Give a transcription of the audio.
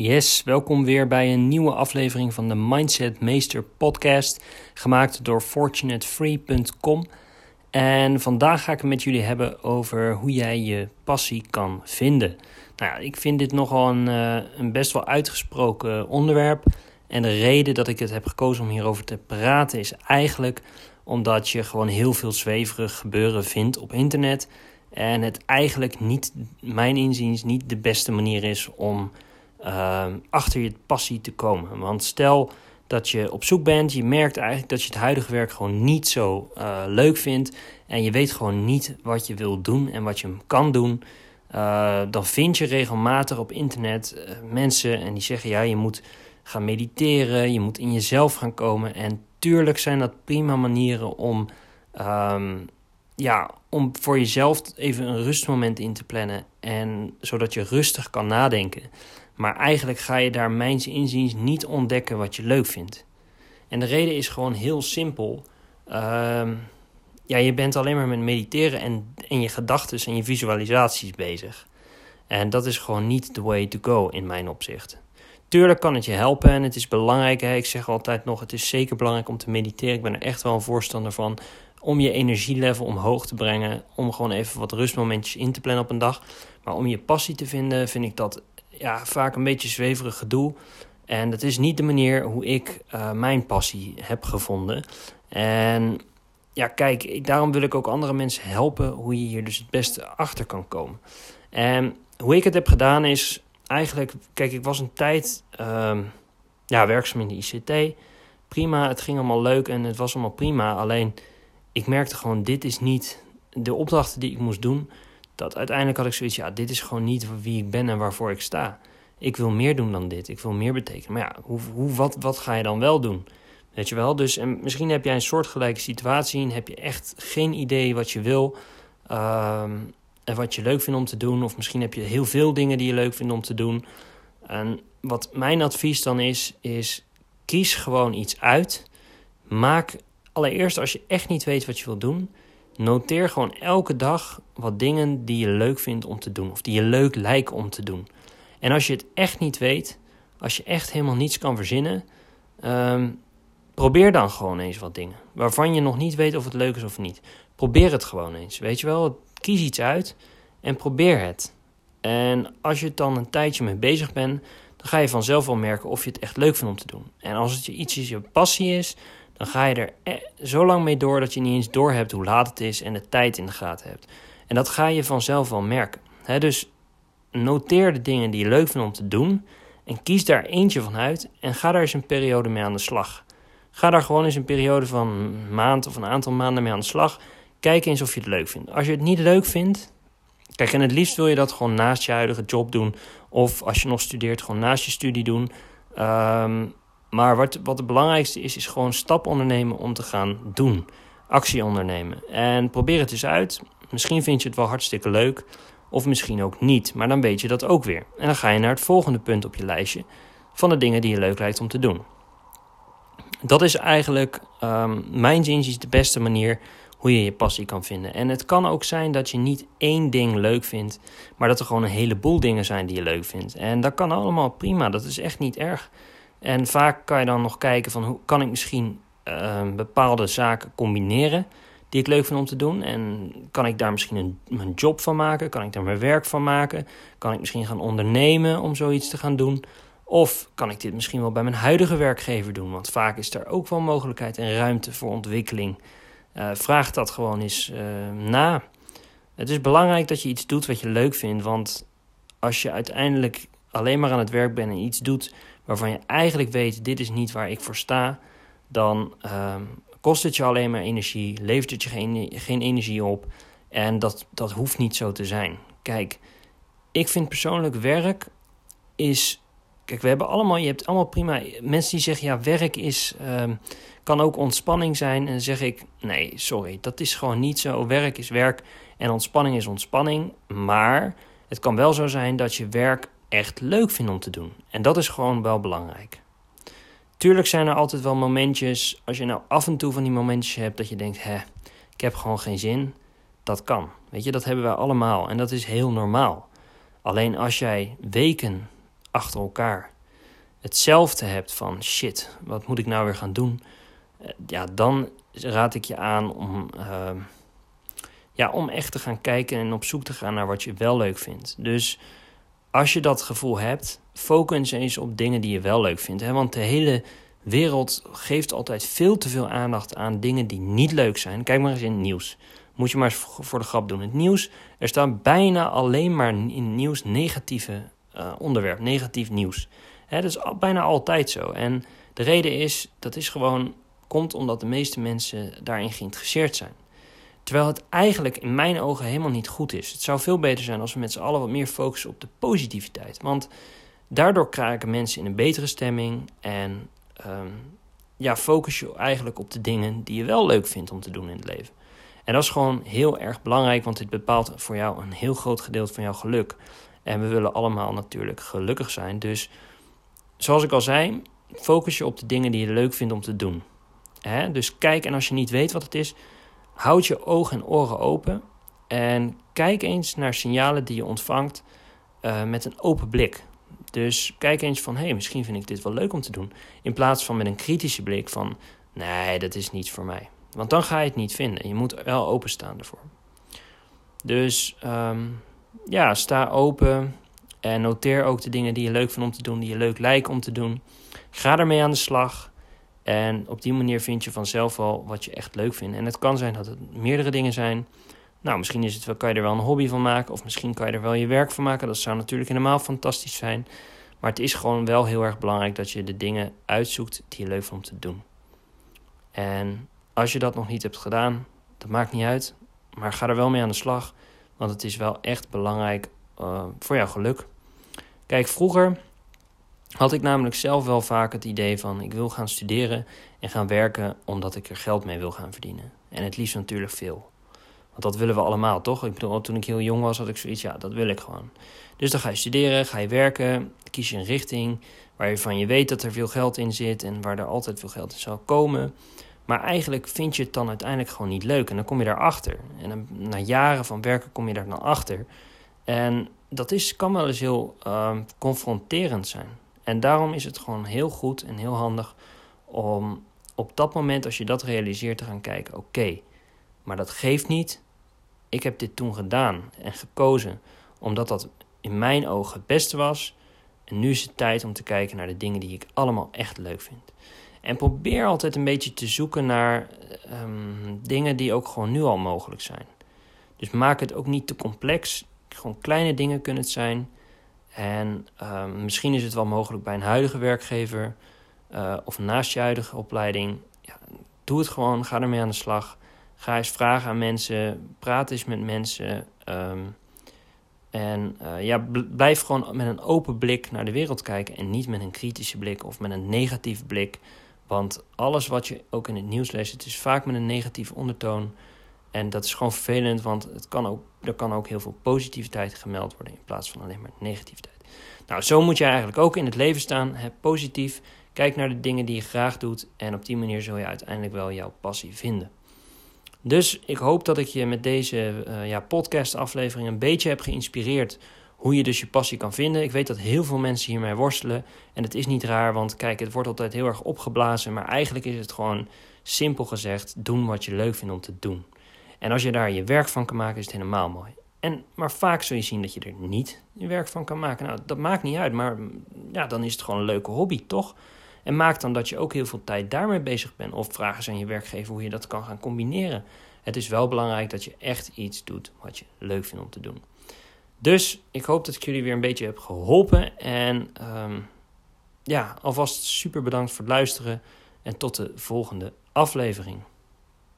Yes, welkom weer bij een nieuwe aflevering van de Mindset Meester podcast, gemaakt door fortunatefree.com. En vandaag ga ik het met jullie hebben over hoe jij je passie kan vinden. Nou ja, ik vind dit nogal een, eh, een best wel uitgesproken onderwerp. En de reden dat ik het heb gekozen om hierover te praten is eigenlijk omdat je gewoon heel veel zweverig gebeuren vindt op internet. En het eigenlijk niet, mijn inziens, niet de beste manier is om uh, achter je passie te komen. Want stel dat je op zoek bent, je merkt eigenlijk dat je het huidige werk gewoon niet zo uh, leuk vindt. En je weet gewoon niet wat je wil doen en wat je kan doen. Uh, dan vind je regelmatig op internet uh, mensen en die zeggen: ja, je moet gaan mediteren, je moet in jezelf gaan komen. En tuurlijk zijn dat prima manieren om, um, ja, om voor jezelf even een rustmoment in te plannen. En zodat je rustig kan nadenken. Maar eigenlijk ga je daar mijns inziens niet ontdekken wat je leuk vindt. En de reden is gewoon heel simpel. Uh, ja, je bent alleen maar met mediteren en, en je gedachten en je visualisaties bezig. En dat is gewoon niet the way to go in mijn opzicht. Tuurlijk kan het je helpen en het is belangrijk. Ik zeg altijd nog, het is zeker belangrijk om te mediteren. Ik ben er echt wel een voorstander van. Om je energielevel omhoog te brengen. Om gewoon even wat rustmomentjes in te plannen op een dag. Maar om je passie te vinden, vind ik dat ja, vaak een beetje zweverig gedoe. En dat is niet de manier hoe ik uh, mijn passie heb gevonden. En ja, kijk, daarom wil ik ook andere mensen helpen hoe je hier dus het beste achter kan komen. En hoe ik het heb gedaan is eigenlijk, kijk, ik was een tijd uh, ja, werkzaam in de ICT. Prima, het ging allemaal leuk en het was allemaal prima. Alleen ik merkte gewoon, dit is niet de opdrachten die ik moest doen dat uiteindelijk had ik zoiets, ja, dit is gewoon niet wie ik ben en waarvoor ik sta. Ik wil meer doen dan dit, ik wil meer betekenen. Maar ja, hoe, hoe, wat, wat ga je dan wel doen? Weet je wel? Dus en misschien heb jij een soortgelijke situatie en heb je echt geen idee wat je wil um, en wat je leuk vindt om te doen. Of misschien heb je heel veel dingen die je leuk vindt om te doen. En wat mijn advies dan is, is kies gewoon iets uit. Maak allereerst als je echt niet weet wat je wil doen, Noteer gewoon elke dag wat dingen die je leuk vindt om te doen. Of die je leuk lijken om te doen. En als je het echt niet weet, als je echt helemaal niets kan verzinnen, um, probeer dan gewoon eens wat dingen. Waarvan je nog niet weet of het leuk is of niet. Probeer het gewoon eens. Weet je wel, kies iets uit en probeer het. En als je het dan een tijdje mee bezig bent, dan ga je vanzelf wel merken of je het echt leuk vindt om te doen. En als het je iets is, je passie is, dan ga je er e- zo lang mee door dat je niet eens door hebt hoe laat het is en de tijd in de gaten hebt. En dat ga je vanzelf wel merken. dus noteer de dingen die je leuk vindt om te doen en kies daar eentje van uit en ga daar eens een periode mee aan de slag. Ga daar gewoon eens een periode van een maand of een aantal maanden mee aan de slag. Kijk eens of je het leuk vindt. Als je het niet leuk vindt, kijk, en het liefst wil je dat gewoon naast je huidige job doen. Of als je nog studeert, gewoon naast je studie doen. Um, maar wat, wat het belangrijkste is, is gewoon stap ondernemen om te gaan doen. Actie ondernemen. En probeer het eens uit. Misschien vind je het wel hartstikke leuk. Of misschien ook niet. Maar dan weet je dat ook weer. En dan ga je naar het volgende punt op je lijstje. Van de dingen die je leuk lijkt om te doen. Dat is eigenlijk, um, mijn is de beste manier hoe je je passie kan vinden. En het kan ook zijn dat je niet één ding leuk vindt, maar dat er gewoon een heleboel dingen zijn die je leuk vindt. En dat kan allemaal prima, dat is echt niet erg. En vaak kan je dan nog kijken van hoe kan ik misschien uh, bepaalde zaken combineren die ik leuk vind om te doen. En kan ik daar misschien een, mijn job van maken? Kan ik daar mijn werk van maken? Kan ik misschien gaan ondernemen om zoiets te gaan doen? Of kan ik dit misschien wel bij mijn huidige werkgever doen? Want vaak is er ook wel mogelijkheid en ruimte voor ontwikkeling. Uh, vraag dat gewoon eens uh, na. Het is belangrijk dat je iets doet wat je leuk vindt. Want als je uiteindelijk alleen maar aan het werk bent en iets doet waarvan je eigenlijk weet: dit is niet waar ik voor sta, dan um, kost het je alleen maar energie, levert het je geen, geen energie op. En dat, dat hoeft niet zo te zijn. Kijk, ik vind persoonlijk werk is. Kijk, we hebben allemaal, je hebt allemaal prima mensen die zeggen: ja, werk is, um, kan ook ontspanning zijn. En dan zeg ik: nee, sorry, dat is gewoon niet zo. Werk is werk en ontspanning is ontspanning. Maar het kan wel zo zijn dat je werk echt leuk vindt om te doen. En dat is gewoon wel belangrijk. Tuurlijk zijn er altijd wel momentjes, als je nou af en toe van die momentjes hebt dat je denkt, hè, ik heb gewoon geen zin. Dat kan. Weet je, dat hebben wij allemaal en dat is heel normaal. Alleen als jij weken achter elkaar hetzelfde hebt van shit, wat moet ik nou weer gaan doen? Eh, ja, dan raad ik je aan om, uh, ja, om echt te gaan kijken en op zoek te gaan naar wat je wel leuk vindt. Dus als je dat gevoel hebt, focus eens op dingen die je wel leuk vindt. Hè? Want de hele wereld geeft altijd veel te veel aandacht aan dingen die niet leuk zijn. Kijk maar eens in het nieuws. Moet je maar eens voor de grap doen. Het nieuws, er staat bijna alleen maar in het nieuws negatieve uh, onderwerp, negatief nieuws. Hè, dat is bijna altijd zo. En de reden is, dat is gewoon, komt omdat de meeste mensen daarin geïnteresseerd zijn. Terwijl het eigenlijk in mijn ogen helemaal niet goed is. Het zou veel beter zijn als we met z'n allen wat meer focussen op de positiviteit. Want daardoor krijgen mensen in een betere stemming en um, ja, focus je eigenlijk op de dingen die je wel leuk vindt om te doen in het leven. En dat is gewoon heel erg belangrijk, want dit bepaalt voor jou een heel groot gedeelte van jouw geluk. En we willen allemaal natuurlijk gelukkig zijn. Dus zoals ik al zei, focus je op de dingen die je leuk vindt om te doen. Dus kijk en als je niet weet wat het is, houd je ogen en oren open. En kijk eens naar signalen die je ontvangt uh, met een open blik. Dus kijk eens van, hé, hey, misschien vind ik dit wel leuk om te doen. In plaats van met een kritische blik van, nee, dat is niet voor mij. Want dan ga je het niet vinden. Je moet wel openstaan ervoor. Dus um, ja, sta open en noteer ook de dingen die je leuk vindt om te doen, die je leuk lijken om te doen. Ga ermee aan de slag. En op die manier vind je vanzelf wel wat je echt leuk vindt. En het kan zijn dat het meerdere dingen zijn. Nou, misschien is het wel, kan je er wel een hobby van maken. Of misschien kan je er wel je werk van maken. Dat zou natuurlijk helemaal fantastisch zijn. Maar het is gewoon wel heel erg belangrijk dat je de dingen uitzoekt die je leuk vindt om te doen. En als je dat nog niet hebt gedaan, dat maakt niet uit. Maar ga er wel mee aan de slag. Want het is wel echt belangrijk uh, voor jouw geluk. Kijk, vroeger had ik namelijk zelf wel vaak het idee van ik wil gaan studeren en gaan werken omdat ik er geld mee wil gaan verdienen. En het liefst natuurlijk veel. Want dat willen we allemaal, toch? Ik bedoel, toen ik heel jong was, had ik zoiets, ja, dat wil ik gewoon. Dus dan ga je studeren, ga je werken, kies je een richting waar je weet dat er veel geld in zit en waar er altijd veel geld in zal komen. Maar eigenlijk vind je het dan uiteindelijk gewoon niet leuk en dan kom je daarachter. En na jaren van werken kom je daar dan achter. En dat is, kan wel eens heel uh, confronterend zijn. En daarom is het gewoon heel goed en heel handig om op dat moment, als je dat realiseert, te gaan kijken: oké, maar dat geeft niet. Ik heb dit toen gedaan en gekozen omdat dat in mijn ogen het beste was. En nu is het tijd om te kijken naar de dingen die ik allemaal echt leuk vind. En probeer altijd een beetje te zoeken naar um, dingen die ook gewoon nu al mogelijk zijn. Dus maak het ook niet te complex. Gewoon kleine dingen kunnen het zijn. En um, misschien is het wel mogelijk bij een huidige werkgever uh, of naast je huidige opleiding. Ja, doe het gewoon, ga ermee aan de slag. Ga eens vragen aan mensen, praat eens met mensen. Um, en uh, ja, blijf gewoon met een open blik naar de wereld kijken en niet met een kritische blik of met een negatieve blik. Want alles wat je ook in het nieuws leest, het is vaak met een negatieve ondertoon. En dat is gewoon vervelend, want het kan ook, er kan ook heel veel positiviteit gemeld worden in plaats van alleen maar negativiteit. Nou, zo moet je eigenlijk ook in het leven staan. Hè, positief. Kijk naar de dingen die je graag doet. En op die manier zul je uiteindelijk wel jouw passie vinden. Dus ik hoop dat ik je met deze uh, ja, podcast-aflevering een beetje heb geïnspireerd hoe je dus je passie kan vinden. Ik weet dat heel veel mensen hiermee worstelen. En het is niet raar, want kijk, het wordt altijd heel erg opgeblazen. Maar eigenlijk is het gewoon simpel gezegd: doen wat je leuk vindt om te doen. En als je daar je werk van kan maken, is het helemaal mooi. En, maar vaak zul je zien dat je er niet je werk van kan maken. Nou, dat maakt niet uit, maar ja, dan is het gewoon een leuke hobby, toch? En maak dan dat je ook heel veel tijd daarmee bezig bent. Of vraag eens aan je werkgever hoe je dat kan gaan combineren. Het is wel belangrijk dat je echt iets doet wat je leuk vindt om te doen. Dus ik hoop dat ik jullie weer een beetje heb geholpen. En um, ja, alvast super bedankt voor het luisteren. En tot de volgende aflevering.